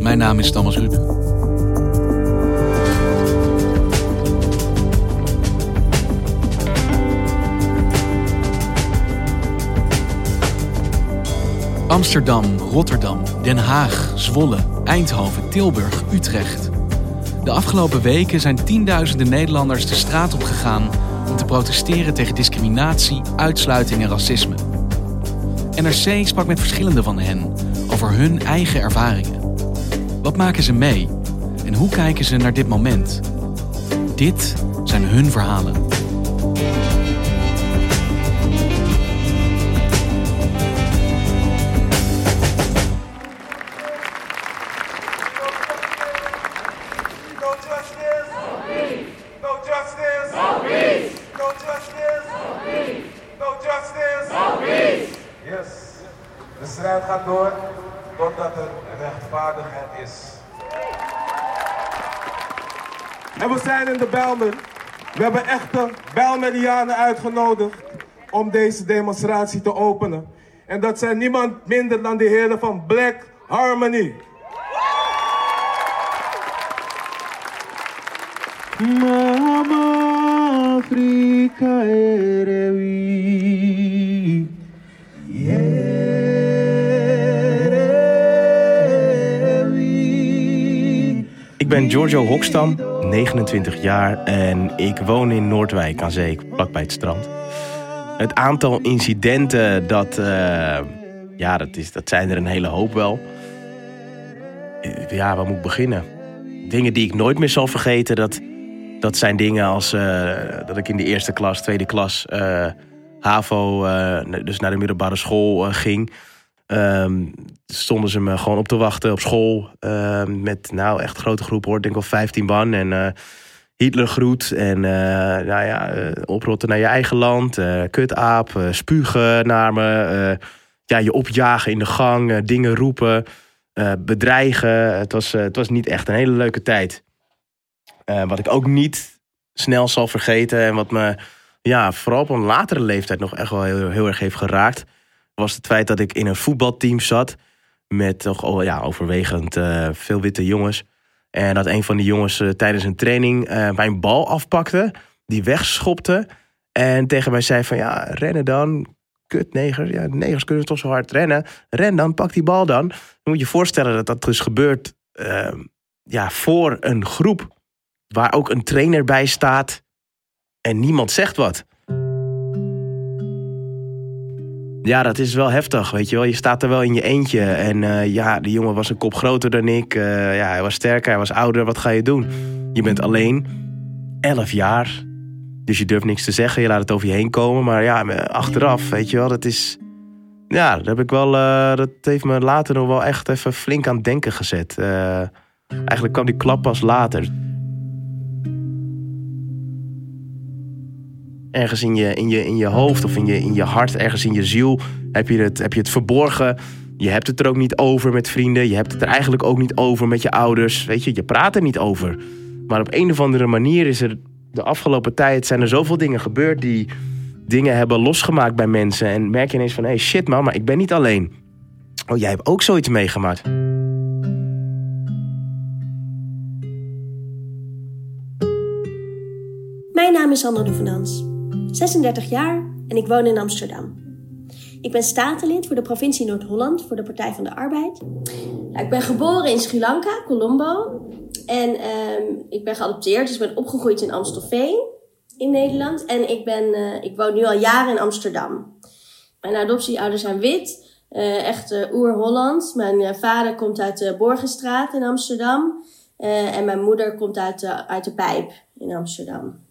Mijn naam is Thomas Rup. Amsterdam, Rotterdam, Den Haag, Zwolle, Eindhoven, Tilburg, Utrecht. De afgelopen weken zijn tienduizenden Nederlanders de straat op gegaan om te protesteren tegen discriminatie, uitsluiting en racisme. NRC sprak met verschillende van hen over hun eigen ervaringen. Wat maken ze mee en hoe kijken ze naar dit moment? Dit zijn hun verhalen. En we zijn in de Bijlmer. We hebben echte Bijlmerianen uitgenodigd om deze demonstratie te openen. En dat zijn niemand minder dan de heren van Black Harmony. Mama Afrika erewi erewi Ik ben Giorgio Hokstam, 29 jaar en ik woon in Noordwijk aan zee, vlakbij het strand. Het aantal incidenten, dat, eh, ja, dat, is, dat zijn er een hele hoop wel. Eh, Ja, waar moet ik beginnen? Dingen die ik nooit meer zal vergeten, dat, dat zijn dingen als eh, dat ik in de eerste klas, tweede klas, HAVO, dus naar de middelbare school ging. Ehm, stonden ze me gewoon op te wachten op school. ehm, met nou echt grote groep hoor, ik denk wel 15 man. En eh, Hitler groet. En eh, nou ja, eh, oprotten naar je eigen land. kutaap, spugen naar me. ja, je opjagen in de gang, dingen roepen, bedreigen. Het was, het was niet echt een hele leuke tijd. Wat ik ook niet snel zal vergeten en wat me ja, vooral op een latere leeftijd nog echt wel heel, heel erg heeft geraakt, was het feit dat ik in een voetbalteam zat met toch oh, ja, overwegend eh, veel witte jongens. En dat een van die jongens eh, tijdens een training eh, mijn bal afpakte, die wegschopte en tegen mij zei van ja, rennen dan, kut negers, ja, negers kunnen toch zo hard rennen, ren dan, pak die bal dan. Dan moet je je voorstellen dat dat dus gebeurt eh, ja, voor een groep waar ook een trainer bij staat en niemand zegt wat. Ja, dat is wel heftig, weet je wel. Je staat er wel in je eentje. En eh, ja, die jongen was een kop groter dan ik. Eh, ja, hij was sterker, hij was ouder. Wat ga je doen? Je bent alleen, 11 jaar. Dus je durft niks te zeggen. Je laat het over je heen komen. Maar ja, achteraf, weet je wel, dat is... Ja, dat, heb ik wel, eh, dat heeft me later nog wel echt even flink aan denken gezet. Eh, eigenlijk kwam die klap pas later. Ergens in je, in je, in je hoofd of in je, in je hart, ergens in je ziel, heb je, het, heb je het verborgen. Je hebt het er ook niet over met vrienden. Je hebt het er eigenlijk ook niet over met je ouders. Weet je, je praat er niet over. Maar op een of andere manier is er de afgelopen tijd zijn er zoveel dingen gebeurd die dingen hebben losgemaakt bij mensen. En merk je ineens van, hé hey, shit man, maar ik ben niet alleen. Oh, jij hebt ook zoiets meegemaakt. Mijn naam is Sandra Doevenans, 36 jaar en ik woon in Amsterdam. Ik ben statenlid voor de provincie Noord-Holland voor de Partij van de Arbeid. Nou, ik ben geboren in Sri Lanka, Colombo. En ehm, ik ben geadopteerd, dus ik ben opgegroeid in Amstelveen. in Nederland. En ik, ben, uh, ik woon nu al jaren in Amsterdam. Mijn adoptieouders zijn wit. Uh, echt uh, oer-Holland. Mijn vader komt uit de Borgenstraat in Amsterdam. en mijn moeder komt uit uit de Pijp in Amsterdam.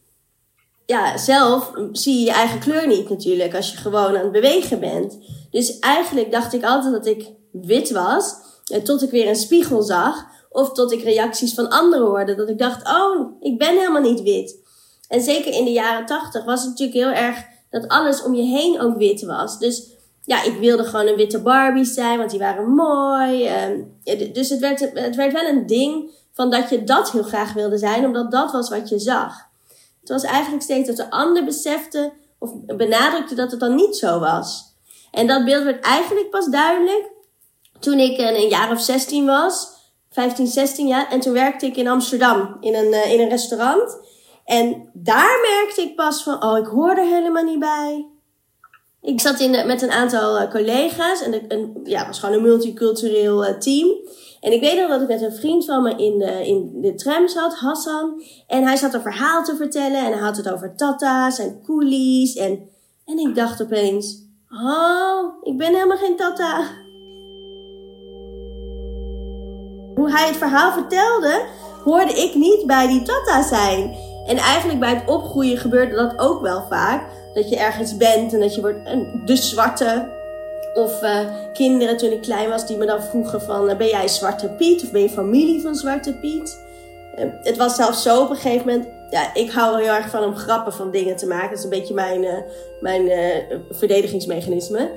Ja, zelf zie je je eigen kleur niet natuurlijk als je gewoon aan het bewegen bent. Dus eigenlijk dacht ik altijd dat ik wit was. Tot ik weer een spiegel zag. Of tot ik reacties van anderen hoorde. Dat ik dacht, oh, ik ben helemaal niet wit. En zeker in de jaren tachtig was het natuurlijk heel erg dat alles om je heen ook wit was. Dus ja, ik wilde gewoon een witte Barbie zijn, want die waren mooi. Ehm, dus het werd, het werd wel een ding van dat je dat heel graag wilde zijn, omdat dat was wat je zag. Het was eigenlijk steeds dat de ander besefte of benadrukte dat het dan niet zo was. En dat beeld werd eigenlijk pas duidelijk toen ik een jaar of 16 was. 15, 16 jaar. En toen werkte ik in Amsterdam in een, uh, in een restaurant. En daar merkte ik pas van, oh, ik hoor er helemaal niet bij. Ik zat in met een aantal uh, collega's en een, ja, was gewoon een multicultureel uh, team. En ik weet nog dat ik met een vriend van me in de, in de tram zat, Hassan. En hij zat een verhaal te vertellen en hij had het over tata's en coolies. En, en ik dacht opeens, oh, ik ben helemaal geen tata. Hoe hij het verhaal vertelde, hoorde ik niet bij die tata zijn. En eigenlijk bij het opgroeien gebeurde dat ook wel vaak. Dat je ergens bent en dat je wordt de zwarte. Of uh, kinderen toen ik klein was die me dan vroegen van... Uh, ben jij Zwarte Piet of ben je familie van Zwarte Piet? Uh, het was zelfs zo op een gegeven moment... Ja, ik hou heel erg van om grappen van dingen te maken. Dat is een beetje mijn, mijn verdedigingsmechanisme.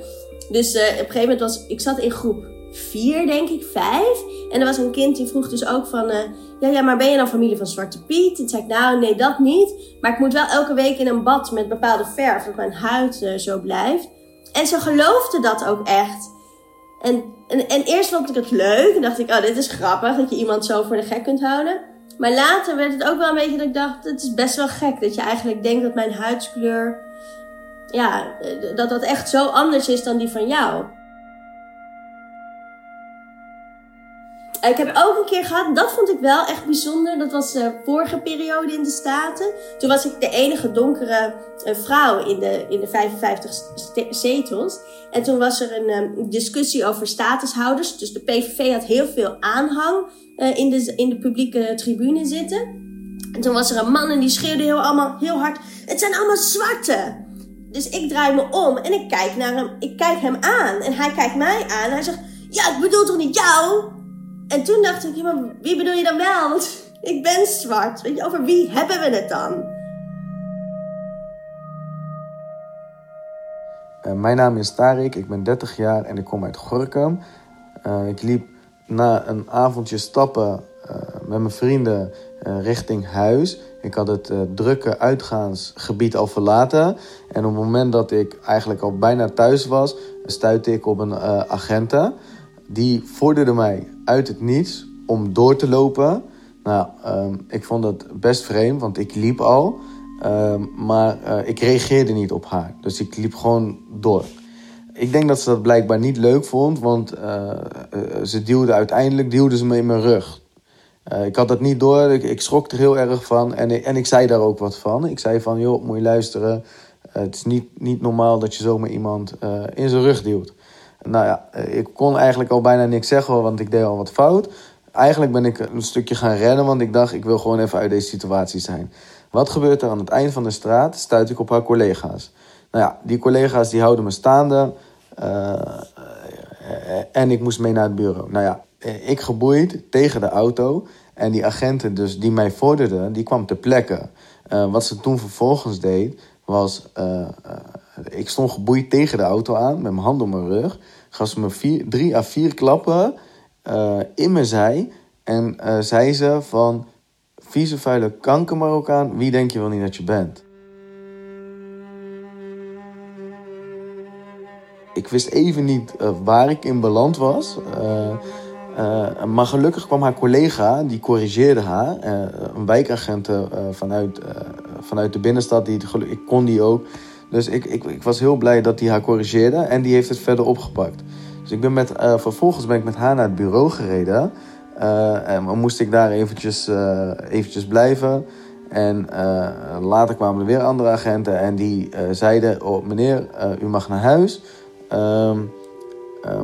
Dus op een gegeven moment was... Ik zat in groep vier, denk ik, vijf. En er was een kind die vroeg dus ook van... ja, ja, maar ben je dan familie van Zwarte Piet? En zei ik, nou, nee, dat niet. Maar ik moet wel elke week in een bad met bepaalde verf... dat mijn huid zo blijft. En ze geloofde dat ook echt. En, en, en eerst vond ik het leuk. En dacht ik, oh, dit is grappig dat je iemand zo voor de gek kunt houden. Maar later werd het ook wel een beetje dat ik dacht, het is best wel gek dat je eigenlijk denkt dat mijn huidskleur, ja, dat dat echt zo anders is dan die van jou. Ik heb ook een keer gehad, dat vond ik wel echt bijzonder. Dat was de vorige periode in de Staten. Toen was ik de enige donkere uh, vrouw in de, in de 55 zetels. En toen was er een um, discussie over statushouders. Dus de PVV had heel veel aanhang in, de, in de publieke tribune zitten. En toen was er een man en die schreeuwde heel, allemaal, heel hard: Het zijn allemaal zwarte. Dus ik draai me om en ik kijk naar hem. Ik kijk hem aan en hij kijkt mij aan. En hij zegt: Ja, ik bedoel toch niet jou? En toen dacht ik, wie bedoel je dan wel? Want ik ben zwart. Weet je, over wie hebben we het dan? Uh, mijn naam is Tarik, ik ben 30 jaar en ik kom uit Gorkum. Uh, ik liep na een avondje stappen uh, met mijn vrienden richting huis. Ik had het drukke uitgaansgebied al verlaten. En op het moment dat ik eigenlijk al bijna thuis was, stuitte ik op een agente. Die vorderde mij uit het niets om door te lopen. Nou, um, ik vond dat best vreemd, want ik liep al. Um, maar uh, ik reageerde niet op haar. Dus ik liep gewoon door. Ik denk dat ze dat blijkbaar niet leuk vond, want uh, ze duwde uiteindelijk duwde ze me in mijn rug. ik had dat niet door, ik, ik, schrok er heel erg van en, en ik zei daar ook wat van. Ik zei van, joh, moet je luisteren. het is niet, niet normaal dat je zomaar iemand in zijn rug duwt. Nou ja, eh, ik kon eigenlijk al bijna niks zeggen, want ik deed al wat fout. Eigenlijk ben ik een stukje gaan rennen, want ik dacht, ik wil gewoon even uit deze situatie zijn. Wat gebeurt er aan het eind van de straat? Stuit ik op haar collega's. Nou ja, die collega's die houden me staande. Uh, en ik moest mee naar het bureau. Nou ja, ik geboeid tegen de auto. En die agenten dus die mij vorderden, die kwam ter plekke. Wat ze toen vervolgens deed, was... ik stond geboeid tegen de auto aan, met mijn hand op mijn rug. Gaf ze me vier, drie à vier klappen uh, in mijn zij. En uh, zei ze van, vieze vuile kanker Marokkaan, wie denk je wel niet dat je bent? Ik wist even niet uh, waar ik in beland was. maar gelukkig kwam haar collega, die corrigeerde haar. een wijkagent vanuit, vanuit de binnenstad, die, ik kon die ook. Dus ik, ik, ik was heel blij dat hij haar corrigeerde en die heeft het verder opgepakt. Dus ik ben met, uh, vervolgens ben ik met haar naar het bureau gereden. Uh, en moest ik daar eventjes, uh, eventjes blijven. En later kwamen er weer andere agenten en die zeiden: oh, Meneer, u mag naar huis. Ehm,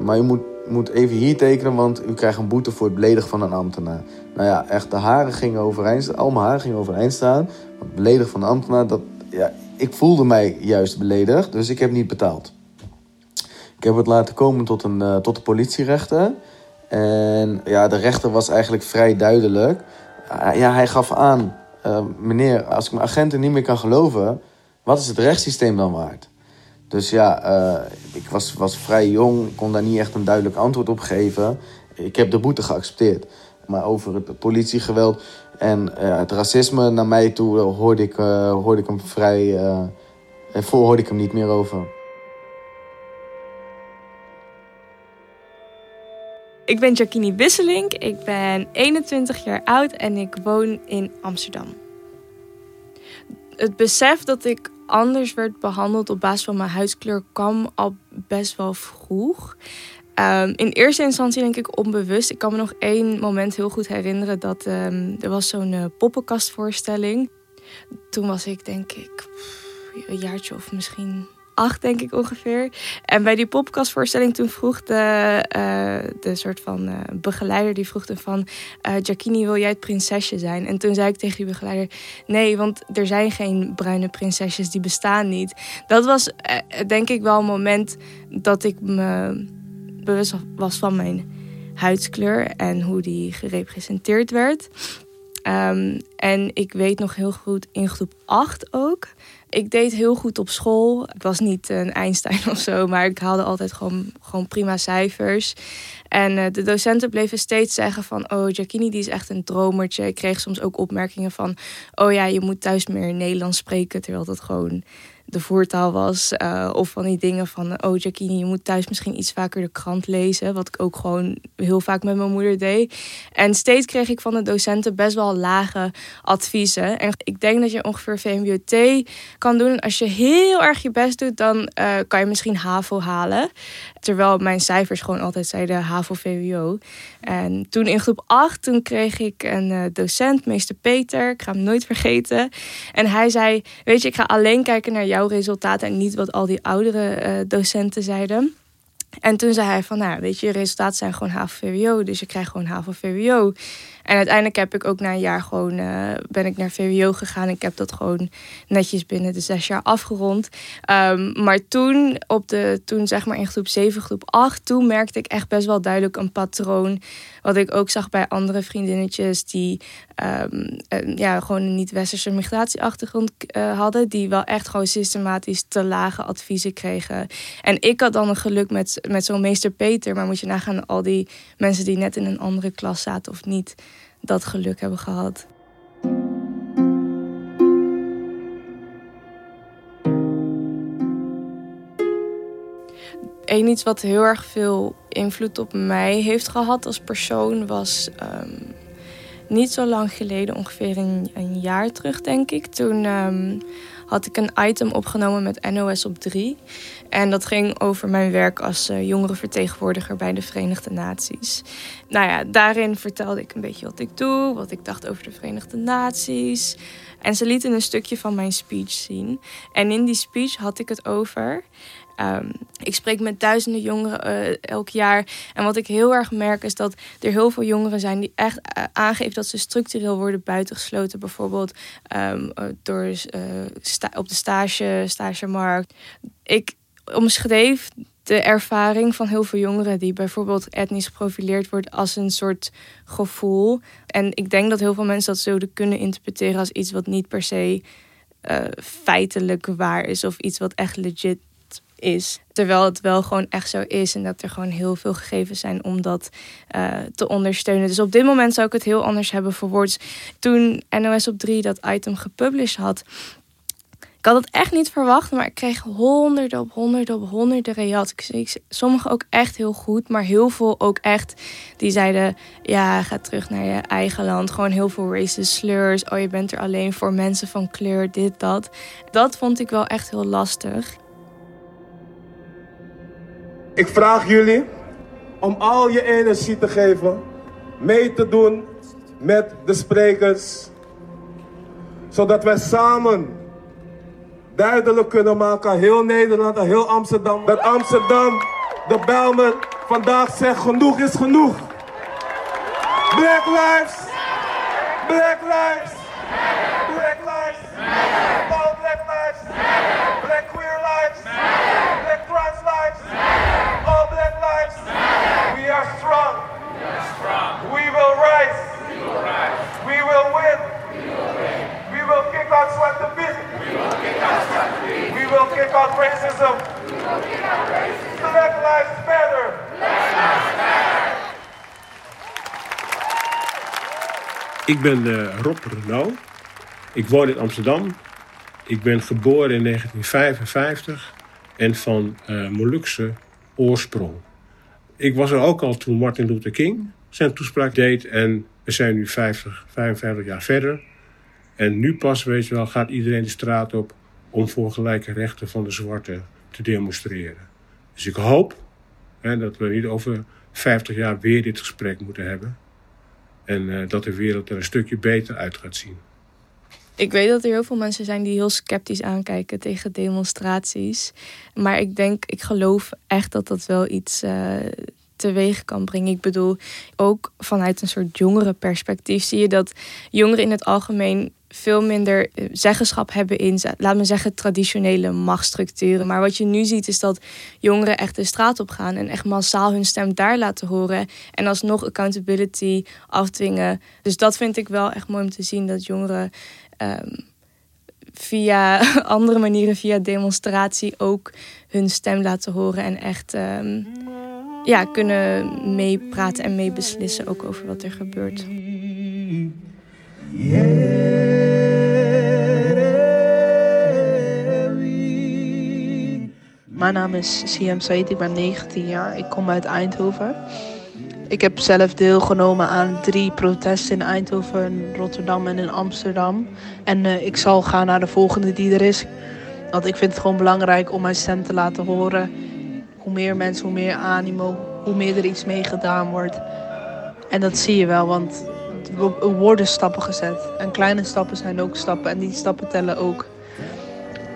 maar u moet, moet even hier tekenen, want u krijgt een boete voor het beledigen van een ambtenaar. Nou ja, echt, de haren gingen overeind. Al mijn haren gingen overeind staan. Want beledigen van een ambtenaar, dat, ja, ik voelde mij juist beledigd, dus ik heb niet betaald. Ik heb het laten komen tot, een, tot de politierechter. En ja, de rechter was eigenlijk vrij duidelijk. ja, hij gaf aan uh, meneer, als ik mijn agenten niet meer kan geloven, wat is het rechtssysteem dan waard? Dus ja, ik was, was vrij jong, kon daar niet echt een duidelijk antwoord op geven. Ik heb de boete geaccepteerd. Maar over het politiegeweld en uh, het racisme naar mij toe hoorde ik, hoorde ik hem vrij. en voor hoorde ik hem niet meer over. Ik ben Jacquini Wisselink, ik ben 21 jaar oud en ik woon in Amsterdam. Het besef dat ik anders werd behandeld op basis van mijn huidskleur kwam al best wel vroeg. Um, in eerste instantie denk ik onbewust. Ik kan me nog één moment heel goed herinneren dat um, er was zo'n uh, poppenkastvoorstelling. Toen was ik denk ik een jaartje of misschien acht, denk ik ongeveer. En bij die podcastvoorstelling toen vroeg de, uh, de soort van uh, begeleider, die vroeg van... Uh, wil jij het prinsesje zijn? En toen zei ik tegen die begeleider, nee, want er zijn geen bruine prinsesjes, die bestaan niet. Dat was denk ik wel een moment dat ik me bewust was van mijn huidskleur en hoe die gerepresenteerd werd. Um, en ik weet nog heel goed in groep 8 ook ik deed heel goed op school. Ik was niet een Einstein of zo, maar ik haalde altijd gewoon, gewoon prima cijfers. En uh, de docenten bleven steeds zeggen van... oh, Jacquini die is echt een dromertje. Ik kreeg soms ook opmerkingen van... oh ja, je moet thuis meer Nederlands spreken... terwijl dat gewoon de voertaal was. Uh, of van die dingen van, oh Jacquini, je moet thuis misschien iets vaker de krant lezen. Wat ik ook gewoon heel vaak met mijn moeder deed. En steeds kreeg ik van de docenten best wel lage adviezen. En ik denk dat je ongeveer VMBOT kan doen. Als je heel erg je best doet, dan uh, kan je misschien HAVO halen. Terwijl mijn cijfers gewoon altijd zeiden HAVO-VWO. En toen in groep 8, toen kreeg ik een uh, docent, meester Peter. Ik ga hem nooit vergeten. En hij zei, weet je, ik ga alleen kijken naar jouw resultaten... en niet wat al die oudere uh, docenten zeiden. En toen zei hij van, nou, weet je, je resultaten zijn gewoon HAVO-VWO. Dus je krijgt gewoon HAVO-VWO. En uiteindelijk heb ik ook na een jaar gewoon uh, ben ik naar VWO gegaan. Ik heb dat gewoon netjes binnen de zes jaar afgerond. Um, maar toen, op de, toen zeg maar in groep 7, groep 8, toen merkte ik echt best wel duidelijk een patroon. Wat ik ook zag bij andere vriendinnetjes die um, ja, gewoon een niet-westerse migratieachtergrond uh, hadden. Die wel echt gewoon systematisch te lage adviezen kregen. En ik had dan een geluk met, met zo'n meester Peter. Maar moet je nagaan al die mensen die net in een andere klas zaten of niet dat geluk hebben gehad. Eén iets wat heel erg veel invloed op mij heeft gehad als persoon was um, niet zo lang geleden, ongeveer een, jaar terug denk ik. Toen um, had ik een item opgenomen met NOS op 3. En dat ging over mijn werk als uh, jongerenvertegenwoordiger bij de Verenigde Naties. Nou ja, daarin vertelde ik een beetje wat ik doe, wat ik dacht over de Verenigde Naties. En ze lieten een stukje van mijn speech zien. En in die speech had ik het over. Um, ik spreek met duizenden jongeren uh, elk jaar. En wat ik heel erg merk is dat er heel veel jongeren zijn die echt uh, aangeven dat ze structureel worden buitengesloten. Bijvoorbeeld um, door, op de stage, stagemarkt. Ik omschreef de ervaring van heel veel jongeren die bijvoorbeeld etnisch geprofileerd wordt als een soort gevoel. En ik denk dat heel veel mensen dat zouden kunnen interpreteren als iets wat niet per se feitelijk waar is of iets wat echt legit is. Terwijl het wel gewoon echt zo is en dat er gewoon heel veel gegevens zijn om dat uh, te ondersteunen. Dus op dit moment zou ik het heel anders hebben verwoord. Toen NOS op 3 dat item gepublished had, ik had het echt niet verwacht, maar ik kreeg honderden op honderden op honderden reacties. Sommige ook echt heel goed, maar heel veel ook echt die zeiden: ja, ga terug naar je eigen land. Gewoon heel veel racist slurs. Oh, je bent er alleen voor mensen van kleur, dit, dat. Dat vond ik wel echt heel lastig. Ik vraag jullie om al je energie te geven, mee te doen met de sprekers Zodat wij samen duidelijk kunnen maken aan heel Nederland en heel Amsterdam. Dat Amsterdam, de Belmen, vandaag zegt genoeg is genoeg. Black lives, black lives, all black lives, black queer lives, black trans lives, all black lives. We are strong. We will rise. We will win. We will kick out sweat the beat. We will kick out racism. Black lives matter. Ik ben eh, Rob Renaud. Ik woon in Amsterdam. Ik ben geboren in 1955 en van eh Molukse oorsprong. Ik was er ook al toen Martin Luther King zijn toespraak deed. En we zijn nu 50, 55 jaar verder. En nu pas, weet je wel, gaat iedereen de straat op om voor gelijke rechten van de zwarte te demonstreren. Dus ik hoop hè, dat we niet over 50 jaar weer dit gesprek moeten hebben. En eh, dat de wereld er een stukje beter uit gaat zien. Ik weet dat er heel veel mensen zijn die heel sceptisch aankijken tegen demonstraties. Maar ik denk, ik geloof echt dat dat wel iets eh, teweeg kan brengen. Ik bedoel, ook vanuit een soort jongere perspectief zie je dat jongeren in het algemeen veel minder eh, zeggenschap hebben in, laat me zeggen, traditionele machtsstructuren. Maar wat je nu ziet is dat jongeren echt de straat op gaan en echt massaal hun stem daar laten horen. En alsnog accountability afdwingen. Dus dat vind ik wel echt mooi om te zien dat jongeren ehm, via andere manieren, via demonstratie, ook hun stem laten horen en echt ehm, ja, kunnen meepraten en meebeslissen ook over wat er gebeurt. Mijn naam is Siam Said, ik ben 19 jaar. Ik kom uit Eindhoven. Ik heb zelf deelgenomen aan drie protesten in Eindhoven, Rotterdam en in Amsterdam. En eh, ik zal gaan naar de volgende die er is. Want ik vind het gewoon belangrijk om mijn stem te laten horen. Hoe meer mensen, hoe meer animo, hoe meer er iets mee gedaan wordt. En dat zie je wel, want er worden stappen gezet. En kleine stappen zijn ook stappen en die stappen tellen ook.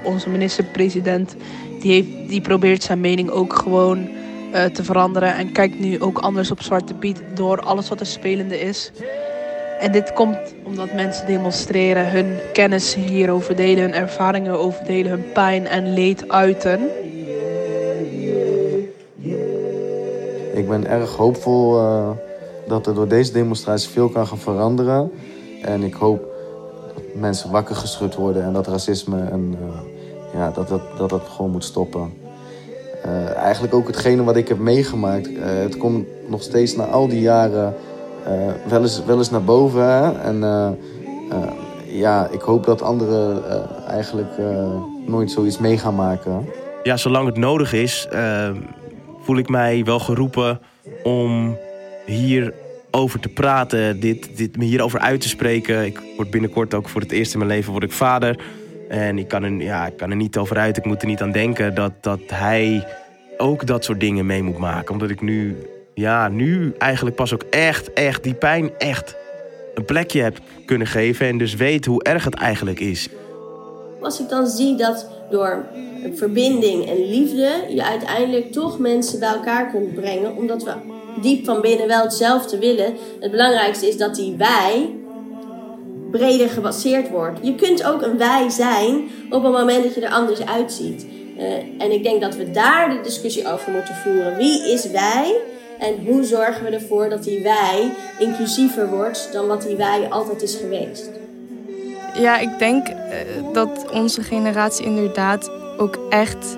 Onze minister-president die, heeft, die probeert zijn mening ook gewoon eh, te veranderen. En kijkt nu ook anders op Zwarte Piet door alles wat er spelende is. En dit komt omdat mensen demonstreren, hun kennis hierover delen, hun ervaringen over delen, hun pijn en leed uiten. Ik ben erg hoopvol eh, dat er door deze demonstratie veel kan gaan veranderen. En ik hoop dat mensen wakker geschud worden en dat racisme en eh, ja, dat, dat, dat gewoon moet stoppen. Eh, eigenlijk ook hetgene wat ik heb meegemaakt. het komt nog steeds na al die jaren wel, eens, wel eens naar boven. En ja, ik hoop dat anderen eigenlijk nooit zoiets mee gaan maken. Ja, zolang het nodig is, voel ik mij wel geroepen om hier over te praten, dit, dit, me hierover uit te spreken. Ik word binnenkort ook voor het eerst in mijn leven word ik vader. En ik kan, er, ja, ik kan er niet over uit, ik moet er niet aan denken dat, dat hij ook dat soort dingen mee moet maken. Omdat ik nu, ja, nu eigenlijk pas ook echt, echt die pijn echt een plekje heb kunnen geven. En dus weet hoe erg het eigenlijk is. Als ik dan zie dat door verbinding en liefde je uiteindelijk toch mensen bij elkaar kunt brengen, omdat we diep van binnen wel hetzelfde willen. Het belangrijkste is dat die wij breder gebaseerd wordt. Je kunt ook een wij zijn op het moment dat je er anders uitziet. Eh, en ik denk dat we daar de discussie over moeten voeren. Wie is wij? En hoe zorgen we ervoor dat die wij inclusiever wordt dan wat die wij altijd is geweest? Ja, ik denk eh, dat onze generatie inderdaad ook echt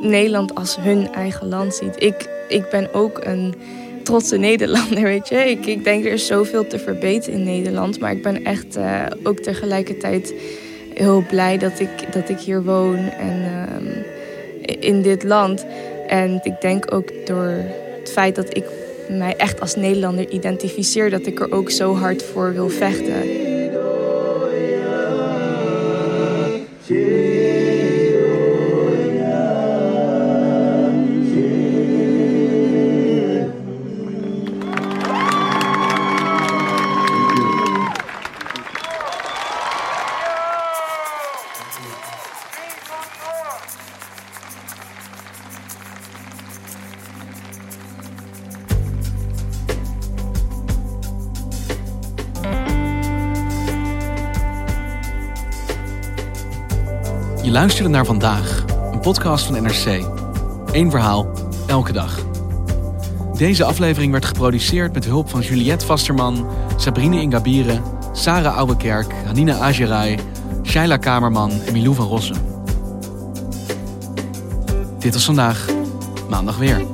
Nederland als hun eigen land ziet. Ik, ik ben ook een trotse Nederlander, weet je. Ik, ik denk er is zoveel te verbeteren in Nederland. Maar ik ben echt eh, ook tegelijkertijd heel blij dat ik, dat ik hier woon en ehm, in dit land. En ik denk ook door het feit dat ik mij echt als Nederlander identificeer, dat ik er ook zo hard voor wil vechten. Luisterde naar vandaag, een podcast van NRC. Eén verhaal, elke dag. Deze aflevering werd geproduceerd met hulp van Juliette Vasterman, Sabrine Ingabire, Sarah Ouwekerk, Hanina Agerai, Shaila Kamerman en Milou van Rossen. Dit was vandaag, maandag weer.